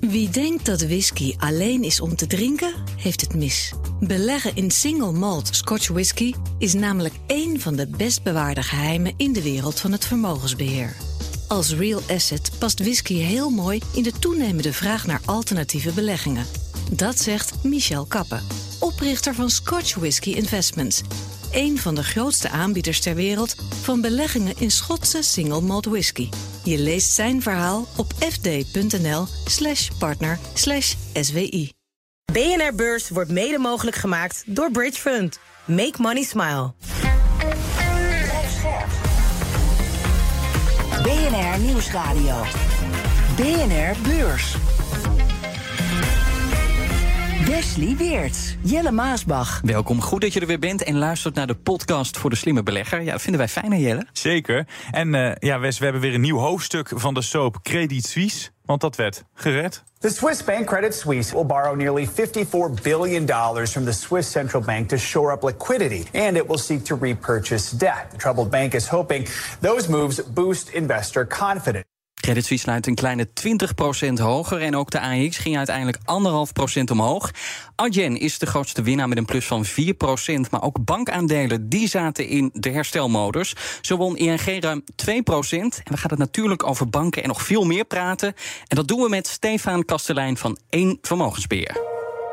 Wie denkt dat whisky alleen is om te drinken, heeft het mis. Beleggen in single malt Scotch whisky is namelijk één van de best bewaarde geheimen in de wereld van het vermogensbeheer. Als real asset past whisky heel mooi in de toenemende vraag naar alternatieve beleggingen. Dat zegt Michel Kappen, oprichter van Scotch Whisky Investments. Een van de grootste aanbieders ter wereld van beleggingen in Schotse single malt whisky. Je leest zijn verhaal op partner slash SWI. BNR Beurs wordt mede mogelijk gemaakt door Bridge Fund. Make money smile. BNR Nieuwsradio. BNR Beurs. Wesley Weerts, Jelle Maasbach. Welkom, goed dat je er weer bent en luistert naar de podcast voor de slimme belegger. Ja, dat vinden wij fijn, hè, Jelle? Zeker. En uh, ja, Wes, we hebben weer een nieuw hoofdstuk van de soap Credit Suisse. Want dat werd gered. The Swiss bank Credit Suisse will borrow nearly $54 billion from the Swiss central bank to shore up liquidity, and it will seek to repurchase debt. The troubled bank is hoping those moves boost investor confidence. Credit Suisse sluit een kleine 20% hoger. En ook de AX ging uiteindelijk 1,5% omhoog. Adyen is de grootste winnaar met een plus van 4%. Maar ook bankaandelen die zaten in de herstelmodus. Zo won ING ruim 2%. En we gaan het natuurlijk over banken en nog veel meer praten. En dat doen we met Stefan Kastelein van 1 Vermogensbeheer.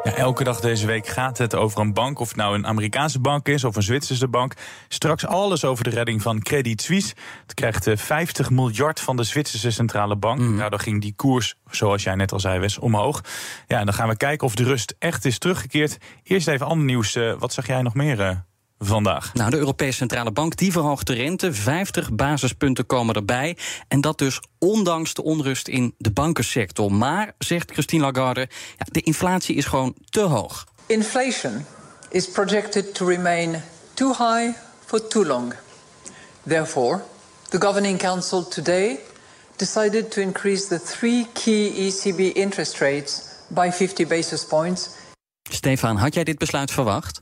Ja, elke dag deze week gaat het over een bank, of het nou een Amerikaanse bank is of een Zwitserse bank. Straks alles over de redding van Credit Suisse. Het krijgt 50 miljard van de Zwitserse centrale bank. Mm. Nou, dan ging die koers, zoals jij net al zei, Wes, omhoog. Ja, en dan gaan we kijken of de rust echt is teruggekeerd. Eerst even ander nieuws. Uh, wat zag jij nog meer? Vandaag? Nou, de Europese Centrale Bank die verhoogt de rente. 50 basispunten komen erbij. En dat dus ondanks de onrust in de bankensector. Maar, zegt Christine Lagarde, ja, de inflatie is gewoon te hoog. Inflation is projected to remain too high for too long. Therefore, the Governing Council today decided to increase the three key ECB interest rates by 50 basis points. Stefan, had jij dit besluit verwacht?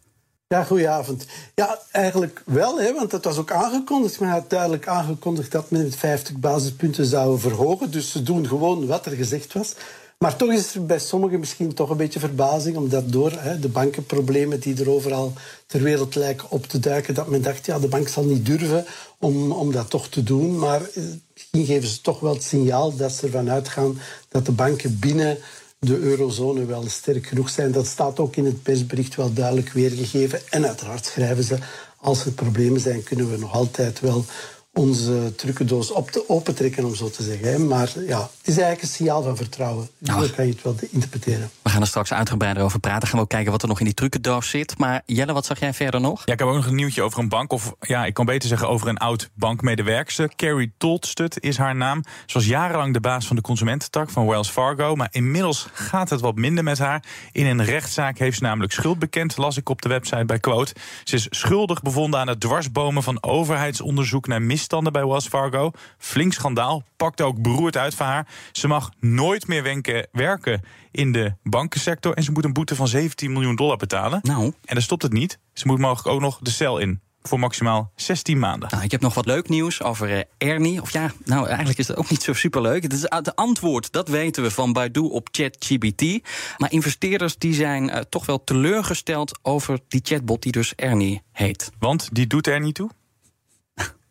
Ja, goedenavond. Ja, eigenlijk wel, hè, want dat was ook aangekondigd. Men had duidelijk aangekondigd dat men met 50 basispunten zou verhogen. Dus ze doen gewoon wat er gezegd was. Maar toch is er bij sommigen misschien toch een beetje verbazing, omdat door hè, de bankenproblemen die er overal ter wereld lijken op te duiken, dat men dacht, ja, de bank zal niet durven om, om dat toch te doen. Maar eh, misschien geven ze toch wel het signaal dat ze ervan uitgaan dat de banken binnen de eurozone wel sterk genoeg zijn. Dat staat ook in het persbericht wel duidelijk weergegeven. En uiteraard schrijven ze, als er problemen zijn, kunnen we nog altijd wel onze trucendoos op te opentrekken, om zo te zeggen. Maar ja, het is eigenlijk een signaal van vertrouwen. Nou, Zo kan je het wel interpreteren. We gaan er straks uitgebreider over praten. Gaan we ook kijken wat er nog in die trucendoos zit. Maar Jelle, wat zag jij verder nog? Ja, ik heb ook nog een nieuwtje over een bank. Of ja, ik kan beter zeggen over een oud bankmedewerkster. Carrie Tolstut is haar naam. Ze was jarenlang de baas van de consumententak van Wells Fargo. Maar inmiddels gaat het wat minder met haar. In een rechtszaak heeft ze namelijk schuld bekend, las ik op de website bij Quote. Ze is schuldig bevonden aan het dwarsbomen van overheidsonderzoek naar misstanden bij Wells Fargo. Flink schandaal. Pakt ook beroerd uit van haar. Ze mag nooit meer wenken, werken in de bankensector. En ze moet een boete van 17 miljoen dollar betalen. Nou. En daar stopt het niet. Ze moet mogelijk ook nog de cel in voor maximaal 16 maanden. Nou, ik heb nog wat leuk nieuws over uh, Ernie. Of ja, nou eigenlijk is dat ook niet zo superleuk. Het is het antwoord, dat weten we van Baidu op ChatGPT. Maar investeerders die zijn uh, toch wel teleurgesteld over die chatbot die dus Ernie heet. Want die doet er niet toe?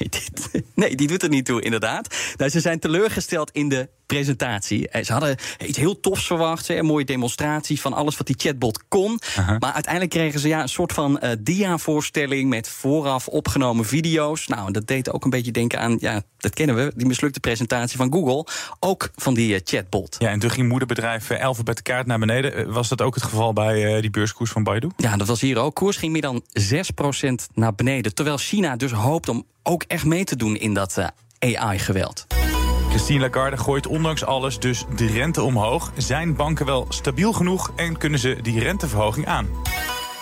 Nee, dit, nee, die doet er niet toe, inderdaad. Nou, ze zijn teleurgesteld in de presentatie. Eh, ze hadden iets heel tofs verwacht. Een mooie demonstratie van alles wat die chatbot kon. Maar uiteindelijk kregen ze ja, een soort van uh, dia-voorstelling met vooraf opgenomen video's. Nou, dat deed ook een beetje denken aan, ja, dat kennen we, die mislukte presentatie van Google. Ook van die uh, chatbot. Ja, en toen ging moederbedrijf Alphabet kaart naar beneden. Was dat ook het geval bij die beurskoers van Baidu? Ja, dat was hier ook. Koers ging meer dan 6% naar beneden. Terwijl China dus hoopt om ook echt mee te doen in dat AI-geweld. Christine Lagarde gooit ondanks alles dus de rente omhoog. Zijn banken wel stabiel genoeg en kunnen ze die renteverhoging aan?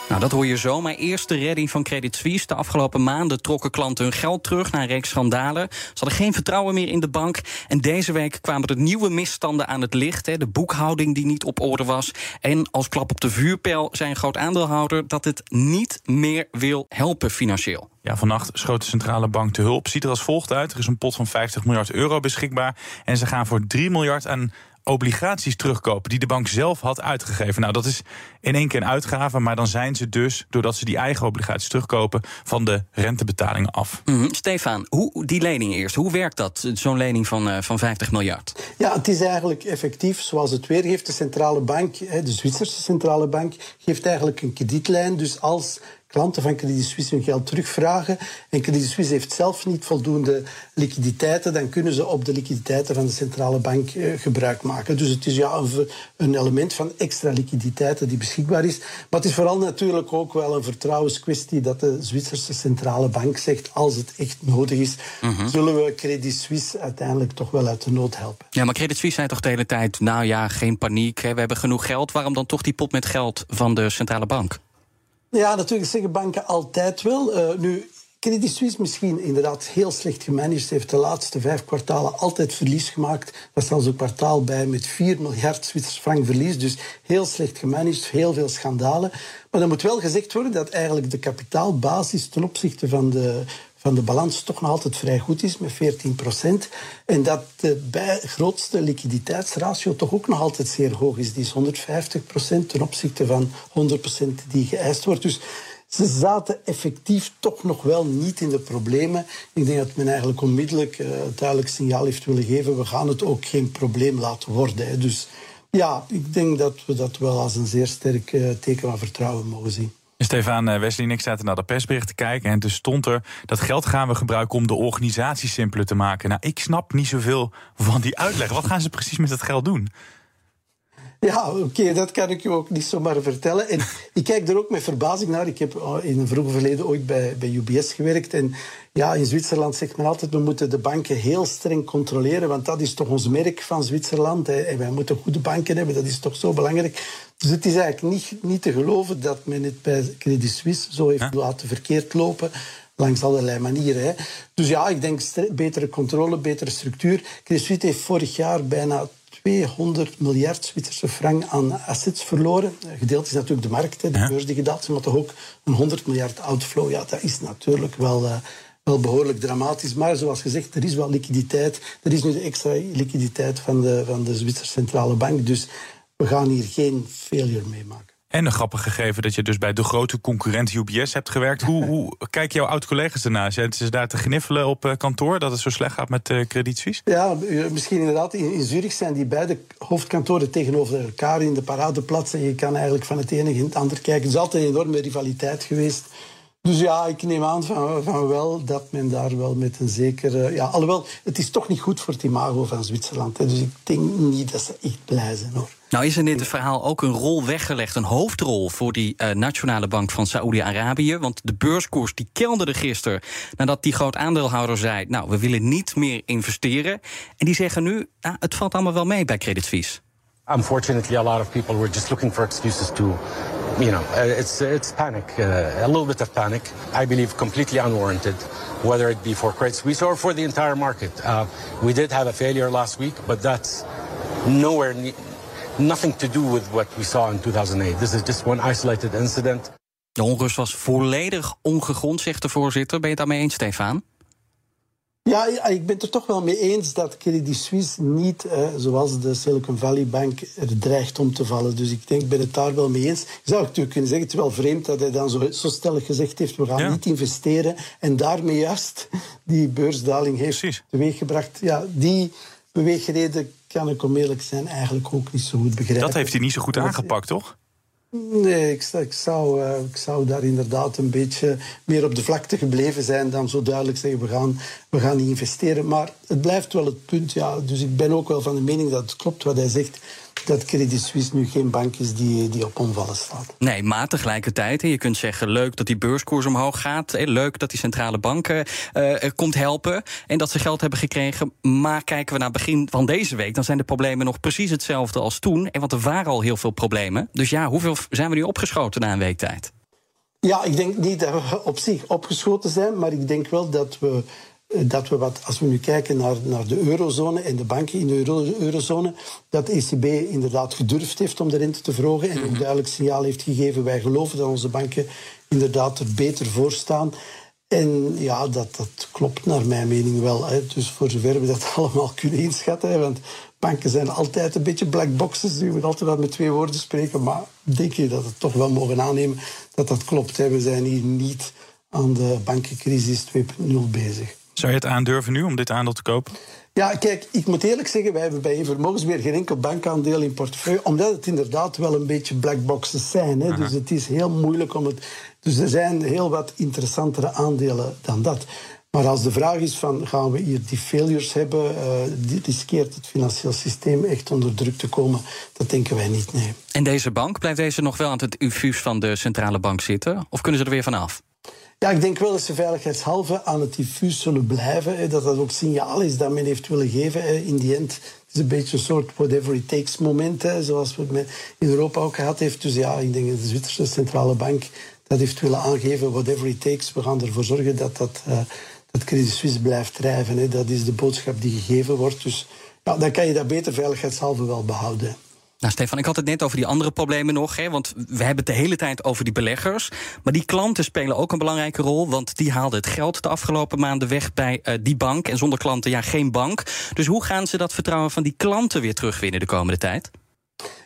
Nou, dat hoor je zo. Maar eerst de redding van Credit Suisse. De afgelopen maanden trokken klanten hun geld terug na een reeks schandalen. Ze hadden geen vertrouwen meer in de bank. En deze week kwamen er nieuwe misstanden aan het licht. Hè. De boekhouding die niet op orde was. En als klap op de vuurpijl zijn groot aandeelhouder dat het niet meer wil helpen financieel. Ja, vannacht schoot de centrale bank te hulp. Ziet er als volgt uit. Er is een pot van 50 miljard euro beschikbaar. En ze gaan voor 3 miljard aan obligaties terugkopen die de bank zelf had uitgegeven. Nou, dat is in één keer een uitgave, maar dan zijn ze dus, doordat ze die eigen obligaties terugkopen, van de rentebetalingen af. Mhm. Stefan, hoe, die lening eerst, hoe werkt dat, zo'n lening van, uh, van 50 miljard? Ja, het is eigenlijk effectief zoals het weer geeft. De centrale bank, de Zwitserse centrale bank, geeft eigenlijk een kredietlijn. Dus als klanten van Credit Suisse hun geld terugvragen en Credit Suisse heeft zelf niet voldoende liquiditeiten, dan kunnen ze op de liquiditeiten van de centrale bank eh, gebruik maken. Dus het is ja, een, element van extra liquiditeiten die beschikbaar is. Maar het is vooral natuurlijk ook wel een vertrouwenskwestie dat de Zwitserse centrale bank zegt als het echt nodig is, mhm. zullen we Credit Suisse uiteindelijk toch wel uit de nood helpen. Ja, maar Credit Suisse zei toch de hele tijd, nou ja, geen paniek, we hebben genoeg geld. Waarom dan toch die pot met geld van de centrale bank? Ja, natuurlijk zeggen banken altijd wel. Uh, nu, Credit Suisse misschien inderdaad heel slecht gemanaged. Heeft de laatste vijf kwartalen altijd verlies gemaakt. Is zelfs een kwartaal bij met 4 miljard Zwitsers frank verlies. Dus heel slecht gemanaged, heel veel schandalen. Maar dan moet wel gezegd worden dat eigenlijk de kapitaalbasis ten opzichte van de van de balans toch nog altijd vrij goed is, met 14 procent. En dat de bij grootste liquiditeitsratio toch ook nog altijd zeer hoog is. Die is 150 procent ten opzichte van 100 procent die geëist wordt. Dus ze zaten effectief toch nog wel niet in de problemen. Ik denk dat men eigenlijk onmiddellijk uh, duidelijk signaal heeft willen geven. We gaan het ook geen probleem laten worden. Dus ja, ik denk dat we dat wel als een zeer sterk uh, teken van vertrouwen mogen zien. Stefan, eh, Wesley en ik zaten naar de persbericht te kijken. En toen stond er dat geld gaan we gebruiken om de organisatie simpeler te maken. Nou, ik snap niet zoveel van die uitleg. Wat gaan ze precies met dat geld doen? Ja, oké, dat kan ik je ook niet zomaar vertellen. En ik kijk er ook met verbazing naar. Ik heb oh, in een vroeger verleden ooit bij, bij UBS gewerkt. En ja, in Zwitserland zegt men altijd, we moeten de banken heel streng controleren, want dat is toch ons merk van Zwitserland. Hè. En wij moeten goede banken hebben, dat is toch zo belangrijk. Dus het is eigenlijk niet, niet te geloven dat men het bij Credit Suisse zo heeft laten verkeerd lopen langs allerlei manieren. Hè. Dus ja, ik denk betere controle, betere structuur. Credit Suisse heeft vorig jaar bijna 200 miljard Zwitserse frank aan assets verloren. Gedeeld is natuurlijk de markt, de beurs die gedaald is, maar toch ook een 100 miljard outflow. Ja, dat is natuurlijk wel, uh, wel behoorlijk dramatisch. Maar zoals gezegd, er is wel liquiditeit. Er is nu de extra liquiditeit van de, van de Zwitserse Centrale Bank. Dus we gaan hier geen failure meemaken. En een grappig gegeven dat je dus bij de grote concurrent UBS hebt gewerkt. Hoe, hoe kijken jouw oud-collega's ernaar? Zijn ze daar te gniffelen op eh, kantoor dat het zo slecht gaat met Credit Suisse? Ja, misschien inderdaad. In, in Zurich zijn die beide hoofdkantoren tegenover elkaar in de paradeplaats. En je kan eigenlijk van het ene in het ander kijken. Er is altijd een enorme rivaliteit geweest. Dus ja, ik neem aan van, van wel dat men daar wel met een zekere... Ja, alhoewel, het is toch niet goed voor het imago van Zwitserland. Hè, dus ik denk niet dat ze echt blij zijn, hoor. Nou is er in dit verhaal ook een rol weggelegd, een hoofdrol voor die uh, Nationale Bank van Saoedi-Arabië. Want de beurskoers die kelderde gisteren nadat die groot aandeelhouder zei: Nou, we willen niet meer investeren. En die zeggen nu: nou, het valt allemaal wel mee bij Credit Suisse. Unfortunately, a lot of people were just looking for excuses to, you know, uh, it's it's panic, uh, a little bit of panic. I believe completely unwarranted, whether it be for Credit Suisse or for the entire market. Uh, we did have a failure last week, but that's nowhere nothing to do with what we saw in 2008. This is just one isolated incident. De onrust was volledig ongegrond, zegt de voorzitter. Ben je het daarmee eens, Stefan? Ja, ik ben het er toch wel mee eens dat Credit Suisse niet, eh, zoals de Silicon Valley Bank, er dreigt om te vallen. Dus ik denk, ik ben het daar wel mee eens. Je zou natuurlijk kunnen zeggen, het is wel vreemd dat hij dan zo, zo stellig gezegd heeft, we gaan niet investeren. En daarmee juist die beursdaling heeft Precies. teweeggebracht. Ja, die beweegreden kan ik om eerlijk zijn eigenlijk ook niet zo goed begrijpen. Dat heeft hij niet zo goed aangepakt, toch? Nee, ik, zou, uh, ik zou daar inderdaad een beetje meer op de vlakte gebleven zijn dan zo duidelijk zeggen: we gaan, we gaan investeren. Maar het blijft wel het punt. Ja, dus ik ben ook wel van de mening dat het klopt wat hij zegt dat Credit Suisse nu geen bank is die, die op omvallen staat. Nee, maar tegelijkertijd, je kunt zeggen... leuk dat die beurskoers omhoog gaat. Leuk dat die centrale banken uh, komt helpen. En dat ze geld hebben gekregen. Maar kijken we naar begin van deze week... dan zijn de problemen nog precies hetzelfde als toen. En want er waren al heel veel problemen. Dus ja, hoeveel zijn we nu opgeschoten na een week tijd? Ja, ik denk niet dat we op zich opgeschoten zijn... maar ik denk wel dat we eh, dat we wat, als we nu kijken naar, naar de eurozone en de banken in de euro, eurozone, dat de ECB inderdaad gedurfd heeft om de rente te verhogen en een mhm. duidelijk signaal heeft gegeven. Wij geloven dat onze banken inderdaad er beter voor staan. En ja, dat, dat klopt naar mijn mening wel. Hè. Dus voor zover we dat allemaal kunnen inschatten. Hè, want banken zijn altijd een beetje black boxes. Je moet altijd wel met twee woorden spreken. Maar denk je dat het toch wel mogen aannemen dat dat klopt. Hè? We zijn hier niet aan de bankencrisis 2.0 bezig. Zou je het aandurven nu om dit aandeel te kopen? Ja, kijk, ik moet eerlijk zeggen, wij hebben bij Vermogensbeheer geen enkel bankaandeel in portefeuille, omdat het inderdaad wel een beetje black boxes zijn. Hè? Dus het is heel moeilijk om het. Dus er zijn heel wat interessantere aandelen dan dat. Maar als de vraag is van gaan we hier die failures hebben, uh, riskeert het financieel systeem echt onder druk te komen, dat denken wij niet, nee. En deze bank, blijft deze nog wel aan het infuus van de centrale bank zitten? Of kunnen ze er weer vanaf? Ja, ik denk wel dat ze veiligheidshalve aan het diffuus zullen blijven. Dat dat ook signaal is dat men heeft willen geven. In die end het is een beetje een soort whatever it takes moment, zoals we het in Europa ook gehad heeft. Dus ja, ik denk dat de Zwitserse centrale bank dat heeft willen aangeven, whatever it takes. We gaan ervoor zorgen dat dat, uh, dat Credit Suisse blijft drijven. Dat is de boodschap die gegeven wordt. Dus ja, dan kan je dat beter veiligheidshalve wel behouden. Nou, Stefan, ik had het net over die andere problemen nog. Hè, want we hebben het de hele tijd over die beleggers. Maar die klanten spelen ook een belangrijke rol. Want die haalden het geld de afgelopen maanden weg bij uh, die bank. En zonder klanten, ja, geen bank. Dus hoe gaan ze dat vertrouwen van die klanten weer terugwinnen de komende tijd?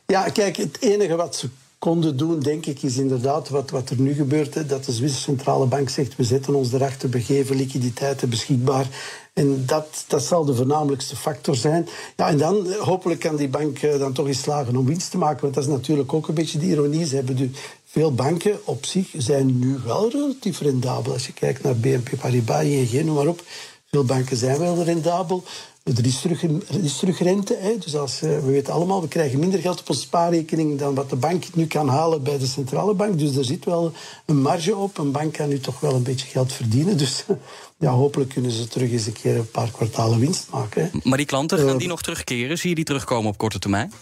Ja, kijk, het enige wat ze konden doen, denk ik, is inderdaad wat, wat er nu gebeurt. Hè, dat de Zwitserse Centrale Bank zegt, we zetten ons erachter, we geven liquiditeiten beschikbaar. En dat, dat zal de voornamelijkste factor zijn. Ja, en dan hopelijk kan die bank eh, dan toch eens slagen om winst te maken. Want dat is natuurlijk ook een beetje de ironie. Ze hebben veel banken op zich zijn nu wel relatief rendabel. Als je kijkt naar BNP Paribas, ING, noem maar op. Veel banken zijn wel rendabel. Er is terug, er is terug rente. Hè. Dus als, eh, we weten allemaal, we krijgen minder geld op onze spaarrekening dan wat de bank nu kan halen bij de centrale bank. Dus er zit wel een marge op. Een bank kan nu toch wel een beetje geld verdienen. Dus ja, hopelijk kunnen ze terug eens een keer een paar kwartalen winst maken. Hè. Maar die klanten, gaan die nog terugkeren? Zie je die terugkomen op korte termijn?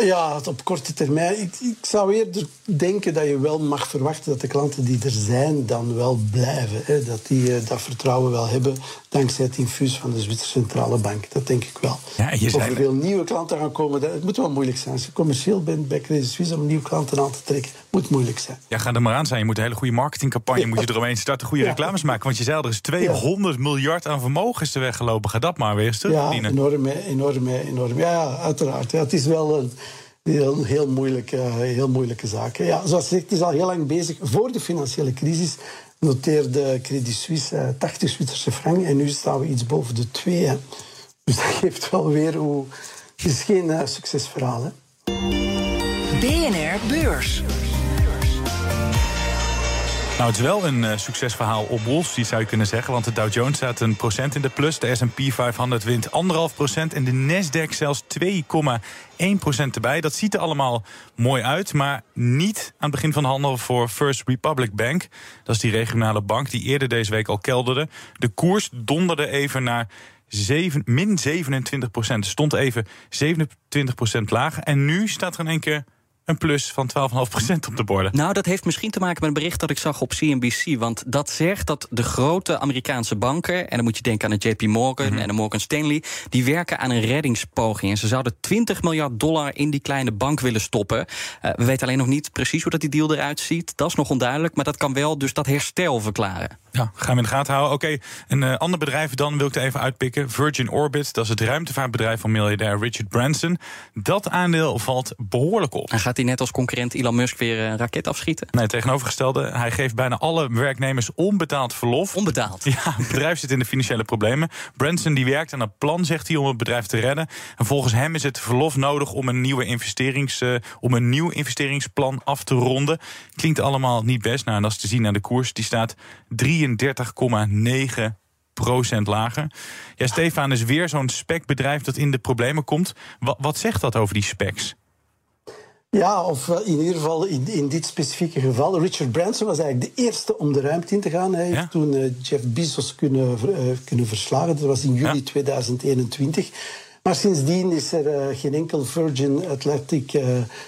Ja, op korte termijn. Ik, ik, zou eerder denken dat je wel mag verwachten dat de klanten die er zijn dan wel blijven. Hè. Dat die uh, dat vertrouwen wel hebben dankzij het infuus van de Zwitserse Centrale Bank. Dat denk ik wel. Ja, je of er veel nieuwe klanten gaan komen, dat, het moet wel moeilijk zijn. Als je commercieel bent bij Credit Suisse om nieuwe klanten aan te trekken, moet moeilijk zijn. Ja, ga er maar aan zijn. Je moet een hele goede marketingcampagne moet je eromheen starten, goede reclames maken. Want je zei er is 200 miljard aan vermogens te weggelopen. Ga dat maar weer eens terugverdienen. Ja, enorm, enorm, enorm. Ja, uiteraard. Ja, het is wel een heel, heel, moeilijke, heel moeilijke zaak. Ja, zoals gezegd, het is al heel lang bezig. Voor de financiële crisis noteerde Credit Suisse 80 Zwitserse frank. En nu staan we iets boven de 2. Dus dat geeft wel weer hoe... Het is geen uh, succesverhaal. Hè. BNR Beurs. Nou, het is wel een uh, succesverhaal op Wall Street, zou je kunnen zeggen. Want de Dow Jones staat een procent in de plus. De S&P 500 wint anderhalf procent. En de Nasdaq zelfs 2,1 procent erbij. Dat ziet er allemaal mooi uit. Maar niet aan het begin van de handel voor First Republic Bank. Dat is die regionale bank die eerder deze week al kelderde. De koers donderde even naar 7, min 27 procent. Stond even 27 procent lager. En nu staat er in één keer een plus van 12,5% op de borden. Nou, dat heeft misschien te maken met een bericht dat ik zag op CNBC. Want dat zegt dat de grote Amerikaanse banken, en dan moet je denken aan de JP Morgan mhm. en de Morgan Stanley, die werken aan een reddingspoging. En ze zouden 20 miljard dollar in die kleine bank willen stoppen. Uh, we weten alleen nog niet precies hoe dat die deal eruit ziet. Dat is nog onduidelijk, maar dat kan wel dus dat herstel verklaren. Ja, gaan we in de gaten houden. Oké, een uh, ander bedrijf dan wil ik er even uitpikken. Virgin Orbit, dat is het ruimtevaartbedrijf van miljardair Richard Branson. Dat aandeel valt behoorlijk op. En gaat hij net als concurrent Elon Musk weer een raket afschieten? Nee, tegenovergestelde. Hij geeft bijna alle werknemers onbetaald verlof. Onbetaald? Ja, het bedrijf zit in de financiële problemen. Branson die werkt aan een plan, zegt hij, om het bedrijf te redden. En volgens hem is het verlof nodig om een, nieuwe investerings, uh, om een nieuw investeringsplan af te ronden. Klinkt allemaal niet best. Nou, en dat is te zien aan de koers. Die staat 33,9 procent lager. Ja, Stefan is weer zo'n specbedrijf dat in de problemen komt. Wat, wat zegt dat over die specs? Ja, of eh, in ieder geval in, in dit specifieke geval. Richard Branson was eigenlijk de eerste om de ruimte in te gaan. Hij heeft toen uh, Jeff Bezos kunnen, uh, kunnen verslagen. Dat was in juli ja. 2021. Maar sindsdien is er uh, geen enkel Virgin Atlantic uh,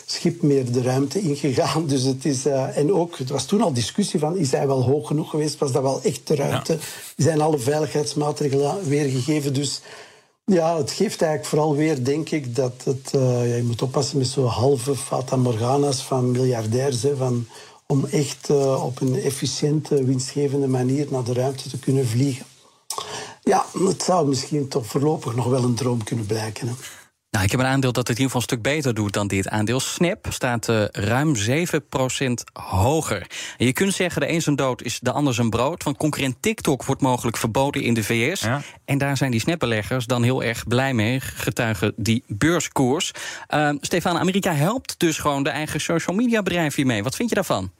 schip meer de ruimte ingegaan. Dus het is, uh, en ook, er was toen al discussie van, is hij wel hoog genoeg geweest? Was dat wel echt de ruimte? Ja. Zijn alle veiligheidsmaatregelen weergegeven? Dus ja, het geeft eigenlijk vooral weer, denk ik, dat het, ja, je moet oppassen met zo'n halve fata morgana's van miljardairs. Hè, van, om echt op een efficiënte, winstgevende manier naar de ruimte te kunnen vliegen. Ja, het zou misschien toch voorlopig nog wel een droom kunnen blijken. Hè. Nou, ik heb een aandeel dat het in ieder geval een stuk beter doet dan dit. Aandeel Snap staat uh, ruim 7% hoger. En je kunt zeggen, de een zijn dood is de ander zijn brood. Want concurrent TikTok wordt mogelijk verboden in de VS. Ja. En daar zijn die snapbeleggers dan heel erg blij mee, getuigen die beurskoers. Uh, Stefan, Amerika helpt dus gewoon de eigen social media bedrijf hiermee. Wat vind je daarvan?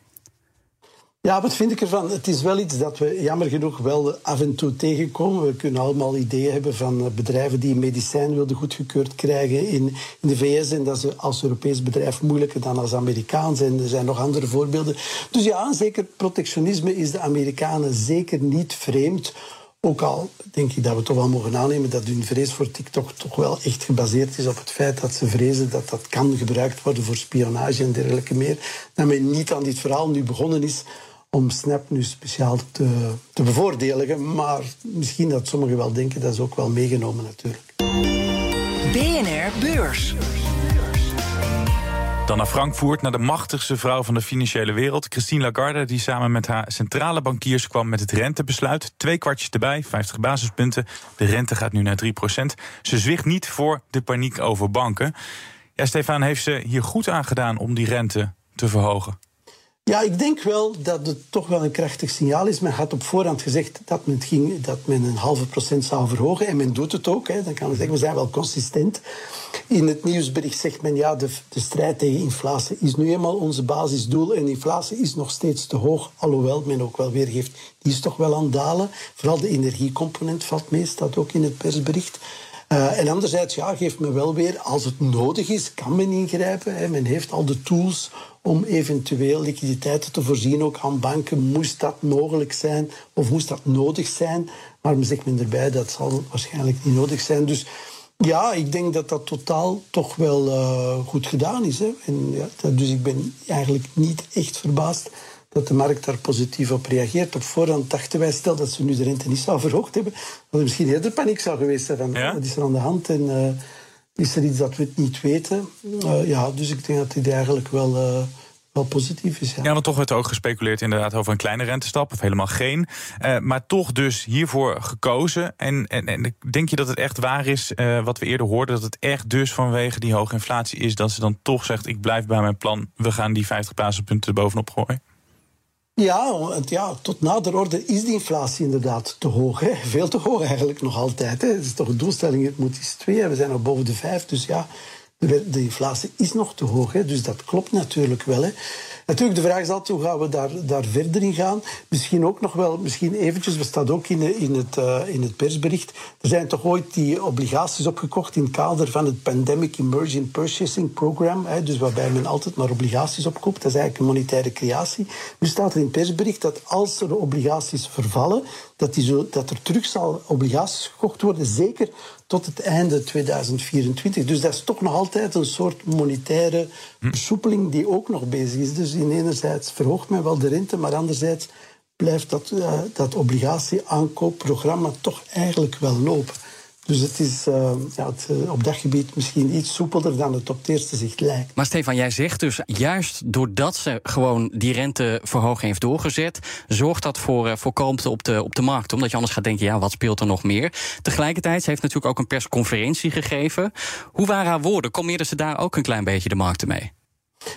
Ja, wat vind ik ervan? Het is wel iets dat we jammer genoeg wel af en toe tegenkomen. We kunnen allemaal ideeën hebben van eh, bedrijven die medicijn wilden goedgekeurd krijgen in, in de VS. En dat ze als Europees bedrijf moeilijker dan als Amerikaans. En er zijn nog andere voorbeelden. Dus ja, zeker protectionisme is de Amerikanen zeker niet vreemd. Ook al denk ik dat we toch wel mogen aannemen dat hun vrees voor TikTok toch wel echt gebaseerd is op het feit dat ze vrezen dat dat kan gebruikt worden voor spionage en dergelijke meer. Dat men niet aan dit verhaal nu begonnen is om Snap nu speciaal te, te bevoordelen. Maar misschien dat sommigen wel denken, dat is ook wel meegenomen natuurlijk. BNR Beurs. Dan naar Frankfurt, naar de machtigste vrouw van de financiële wereld, Christine Lagarde, die samen met haar centrale bankiers kwam met het rentebesluit. Twee kwartjes erbij, 50 basispunten. De rente gaat nu naar 3% Ze zwicht niet voor de paniek over banken. Ja, Stefan, heeft ze hier goed aan gedaan om die rente te verhogen? Ja, ik denk wel dat het toch wel een krachtig signaal is. Men had op voorhand gezegd dat men, ging, dat men een halve procent zou verhogen. En men doet het ook. Hè. Dan kan men zeggen, we zijn wel consistent. In het nieuwsbericht zegt men, ja, de, de strijd tegen inflatie is nu eenmaal onze basisdoel. En inflatie is nog steeds te hoog. Alhoewel men ook wel weergeeft, die is toch wel aan het dalen. Vooral de energiecomponent valt mee, staat ook in het persbericht. Uh, en anderzijds ja, geeft men wel weer, als het nodig is, kan men ingrijpen. Hè. Men heeft al de tools om eventueel liquiditeiten te voorzien, ook aan banken. Moest dat mogelijk zijn of moest dat nodig zijn? Maar men zegt men erbij, dat zal waarschijnlijk niet nodig zijn. Dus ja, ik denk dat dat totaal toch wel uh, goed gedaan is. Hè. En, ja, dus ik ben eigenlijk niet echt verbaasd dat de markt daar positief op reageert. Op voorhand dachten wij, stel dat ze nu de rente niet zou verhoogd hebben, dat er misschien eerder paniek zou geweest zijn. Van, ja? Wat is er aan de hand? En uh, is er iets dat we niet weten? Uh, ja, dus ik denk dat dit eigenlijk wel... Uh, wel positief is. Ja. ja, want toch werd er ook gespeculeerd inderdaad over een kleine rentestap of helemaal geen. Uh, maar toch dus hiervoor gekozen. En, en, en denk je dat het echt waar is, uh, wat we eerder hoorden, dat het echt dus vanwege die hoge inflatie is, dat ze dan toch zegt: ik blijf bij mijn plan, we gaan die 50 basispunten bovenop gooien? Ja, ja, tot nader orde is die inflatie inderdaad te hoog. Hè? Veel te hoog eigenlijk nog altijd. Het is toch een doelstelling, het moet iets twee. We zijn nog boven de vijf, dus ja, de, de inflatie is nog te hoog. Hè? Dus dat klopt natuurlijk wel. Hè? Natuurlijk, de vraag is altijd hoe gaan we daar, daar verder in gaan. Misschien ook nog wel, misschien eventjes, we staat ook in, in, het, uh, in het persbericht. Er zijn toch ooit die obligaties opgekocht in het kader van het Pandemic Emerging Purchasing Program. Dus waarbij men altijd maar obligaties opkoopt. Dat is eigenlijk een monetaire creatie. Nu staat er in het persbericht dat als er obligaties vervallen, dat, die zo, dat er terug zal obligaties gekocht worden, zeker tot het einde 2024. Dus dat is toch nog altijd een soort monetaire versoepeling die ook nog bezig is. Dus in enerzijds verhoogt men wel de rente, maar anderzijds blijft dat, uh, dat obligatieaankoopprogramma toch eigenlijk wel lopen. Dus het is uh, ja, het, uh, op dat gebied misschien iets soepelder dan het op het eerste zicht lijkt. Maar Stefan, jij zegt dus juist doordat ze gewoon die renteverhoging heeft doorgezet, zorgt dat voor, uh, voor kalmte op de, op de markt. Omdat je anders gaat denken, ja, wat speelt er nog meer? Tegelijkertijd, ze heeft natuurlijk ook een persconferentie gegeven. Hoe waren haar woorden? Kalmeerden ze daar ook een klein beetje de markten mee?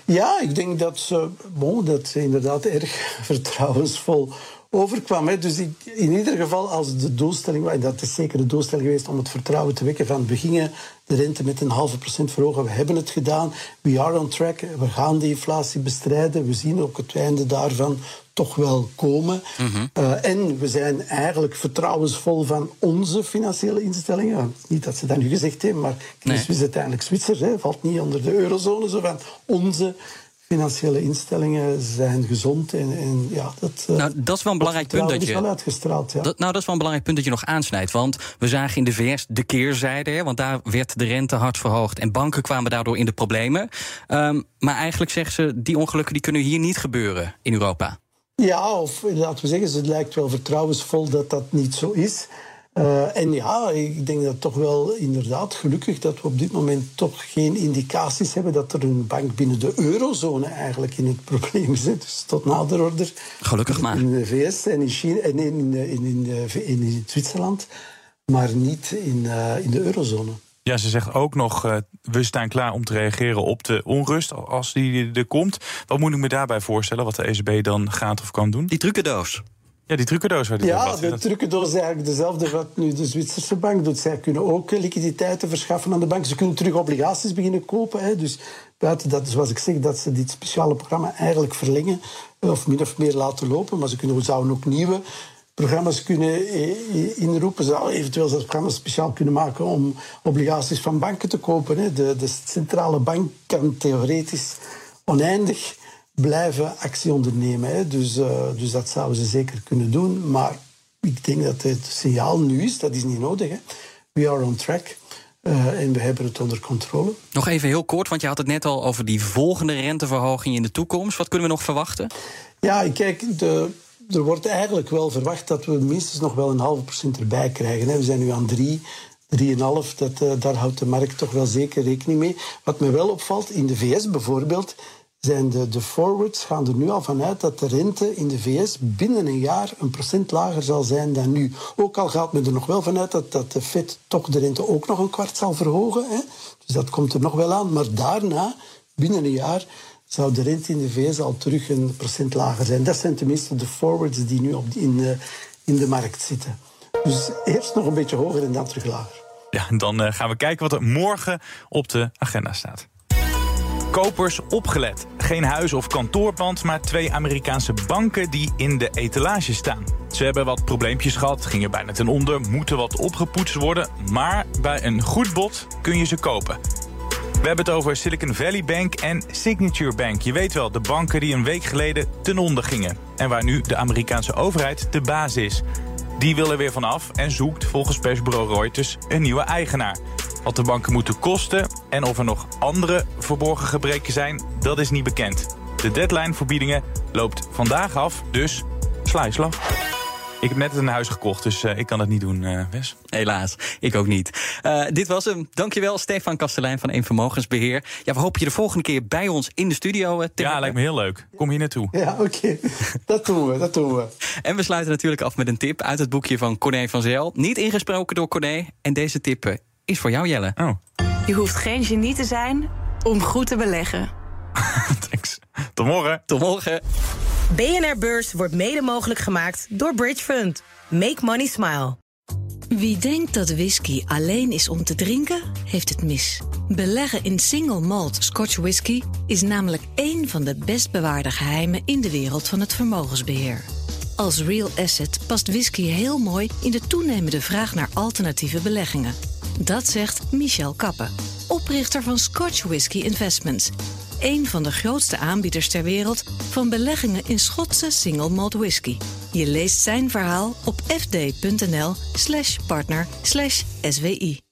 Ja, ik denk dat ze, bon, dat ze inderdaad erg vertrouwensvol overkwam. Hè. Dus in ieder geval, als de doelstelling, en dat is zeker de doelstelling geweest om het vertrouwen te wekken van we gingen de rente met een halve procent verhogen, we hebben het gedaan, we are on track, we gaan die inflatie bestrijden, we zien ook het einde daarvan toch wel komen. Mm uh, en we zijn eigenlijk vertrouwensvol van onze financiële instellingen. Niet dat ze dat nu gezegd hebben, maar Chris nee. is uiteindelijk Zwitser, hè, valt niet onder de eurozone, zo van onze financiële instellingen zijn gezond. En, en ja, dat, nou, dat is wel een belangrijk punt dat je. Wel uitgestraald, ja. dat, nou, dat is wel een belangrijk punt dat je nog aansnijdt. Want we zagen in de VS de keerzijde. Hè, want daar werd de rente hard verhoogd. En banken kwamen daardoor in de problemen. Um, maar eigenlijk zeggen ze, die ongelukken die kunnen hier niet gebeuren in Europa. Ja, of laten we zeggen, het lijkt wel vertrouwensvol dat dat niet zo is. Uh, en ja, ik denk dat toch wel inderdaad gelukkig dat we op dit moment toch geen indicaties hebben dat er een bank binnen de eurozone eigenlijk in het probleem zit. Dus tot nader order. Gelukkig maar. In de VS en in China en in, in, in, in, in Zwitserland. maar niet in, in de eurozone. Ja, ze zegt ook nog, uh, we staan klaar om te reageren op de onrust als die er komt. Wat moet ik me daarbij voorstellen, wat de ECB dan gaat of kan doen? Die trucendoos. Ja, die trucendoos. Waar die ja, de trucendoos is eigenlijk dezelfde wat nu de Zwitserse bank doet. Zij kunnen ook liquiditeiten verschaffen aan de bank. Ze kunnen terug obligaties beginnen kopen. Hè. Dus buiten dat, zoals ik zeg, dat ze dit speciale programma eigenlijk verlengen of min of meer laten lopen. Maar ze kunnen, zouden ook nieuwe programma's kunnen eh, inroepen. Ze zouden eventueel zelfs programma's speciaal kunnen maken om obligaties van banken te kopen. Hè. De, de centrale bank kan theoretisch oneindig blijven actie ondernemen. Hè. Dus, uh, dus dat zouden ze zeker kunnen doen. Maar ik denk dat het signaal nu is, dat is niet nodig. Hè. We are on track. Uh, en we hebben het onder controle. Nog even heel kort, want je had het net al over die volgende renteverhoging in de toekomst. Wat kunnen we nog verwachten? Ja, kijk, de, er wordt eigenlijk wel verwacht dat we minstens nog wel een halve procent erbij krijgen. We zijn nu aan drie. 3,5, dat, uh, daar houdt de markt toch wel zeker rekening mee. Wat me wel opvalt, in de VS bijvoorbeeld, zijn de, de forwards gaan er nu al vanuit dat de rente in de VS binnen een jaar een procent lager zal zijn dan nu. Ook al gaat men er nog wel vanuit dat, dat de Fed toch de rente ook nog een kwart zal verhogen. Hè? Dus dat komt er nog wel aan. Maar daarna, binnen een jaar, zou de rente in de VS al terug een procent lager zijn. Dat zijn tenminste de forwards die nu op in, de, in de markt zitten. Dus eerst nog een beetje hoger en dan terug lager. Ja, en dan uh, gaan we kijken wat er morgen op de agenda staat. Kopers opgelet. Geen huis- of kantoorpand, maar twee Amerikaanse banken die in de etalage staan. Ze hebben wat probleempjes gehad, gingen bijna ten onder, moeten wat opgepoetst worden. Maar bij een goed bod kun je ze kopen. We hebben het over Silicon Valley Bank en Signature Bank. Je weet wel, de banken die een week geleden ten onder gingen. En waar nu de Amerikaanse overheid de baas is. Die wil er weer vanaf en zoekt volgens persbureau Reuters een nieuwe eigenaar. Wat de banken moeten kosten en of er nog andere verborgen gebreken zijn, dat is niet bekend. De deadline voor biedingen loopt vandaag af, dus sla ik heb net een huis gekocht, dus uh, ik kan dat niet doen, uh, Wes. Helaas, ik ook niet. Uh, dit was hem. Dankjewel, Stefan Kastelein van Eén Vermogensbeheer. Ja, we hopen je de volgende keer bij ons in de studio te Ja, lijkt me heel leuk. Kom hier naartoe. Ja, oké. Okay. dat doen we, dat doen we. En we sluiten natuurlijk af met een tip uit het boekje van Corné van Zel. Niet ingesproken door Corné. En deze tip is voor jou, Jelle. Oh. Je hoeft geen genie te zijn om goed te beleggen. Thanks. Tot morgen. Tot morgen. BNR Beurs wordt mede mogelijk gemaakt door Bridge Fund. Make money smile. Wie denkt dat whisky alleen is om te drinken, heeft het mis. Beleggen in single malt Scotch whisky is namelijk één van de best bewaarde geheimen in de wereld van het vermogensbeheer. Als real asset past whisky heel mooi in de toenemende vraag naar alternatieve beleggingen. Dat zegt Michel Kappen, oprichter van Scotch Whisky Investments een van de grootste aanbieders ter wereld van beleggingen in Schotse single malt whisky. Je leest zijn verhaal op fd.nl/partner/swi.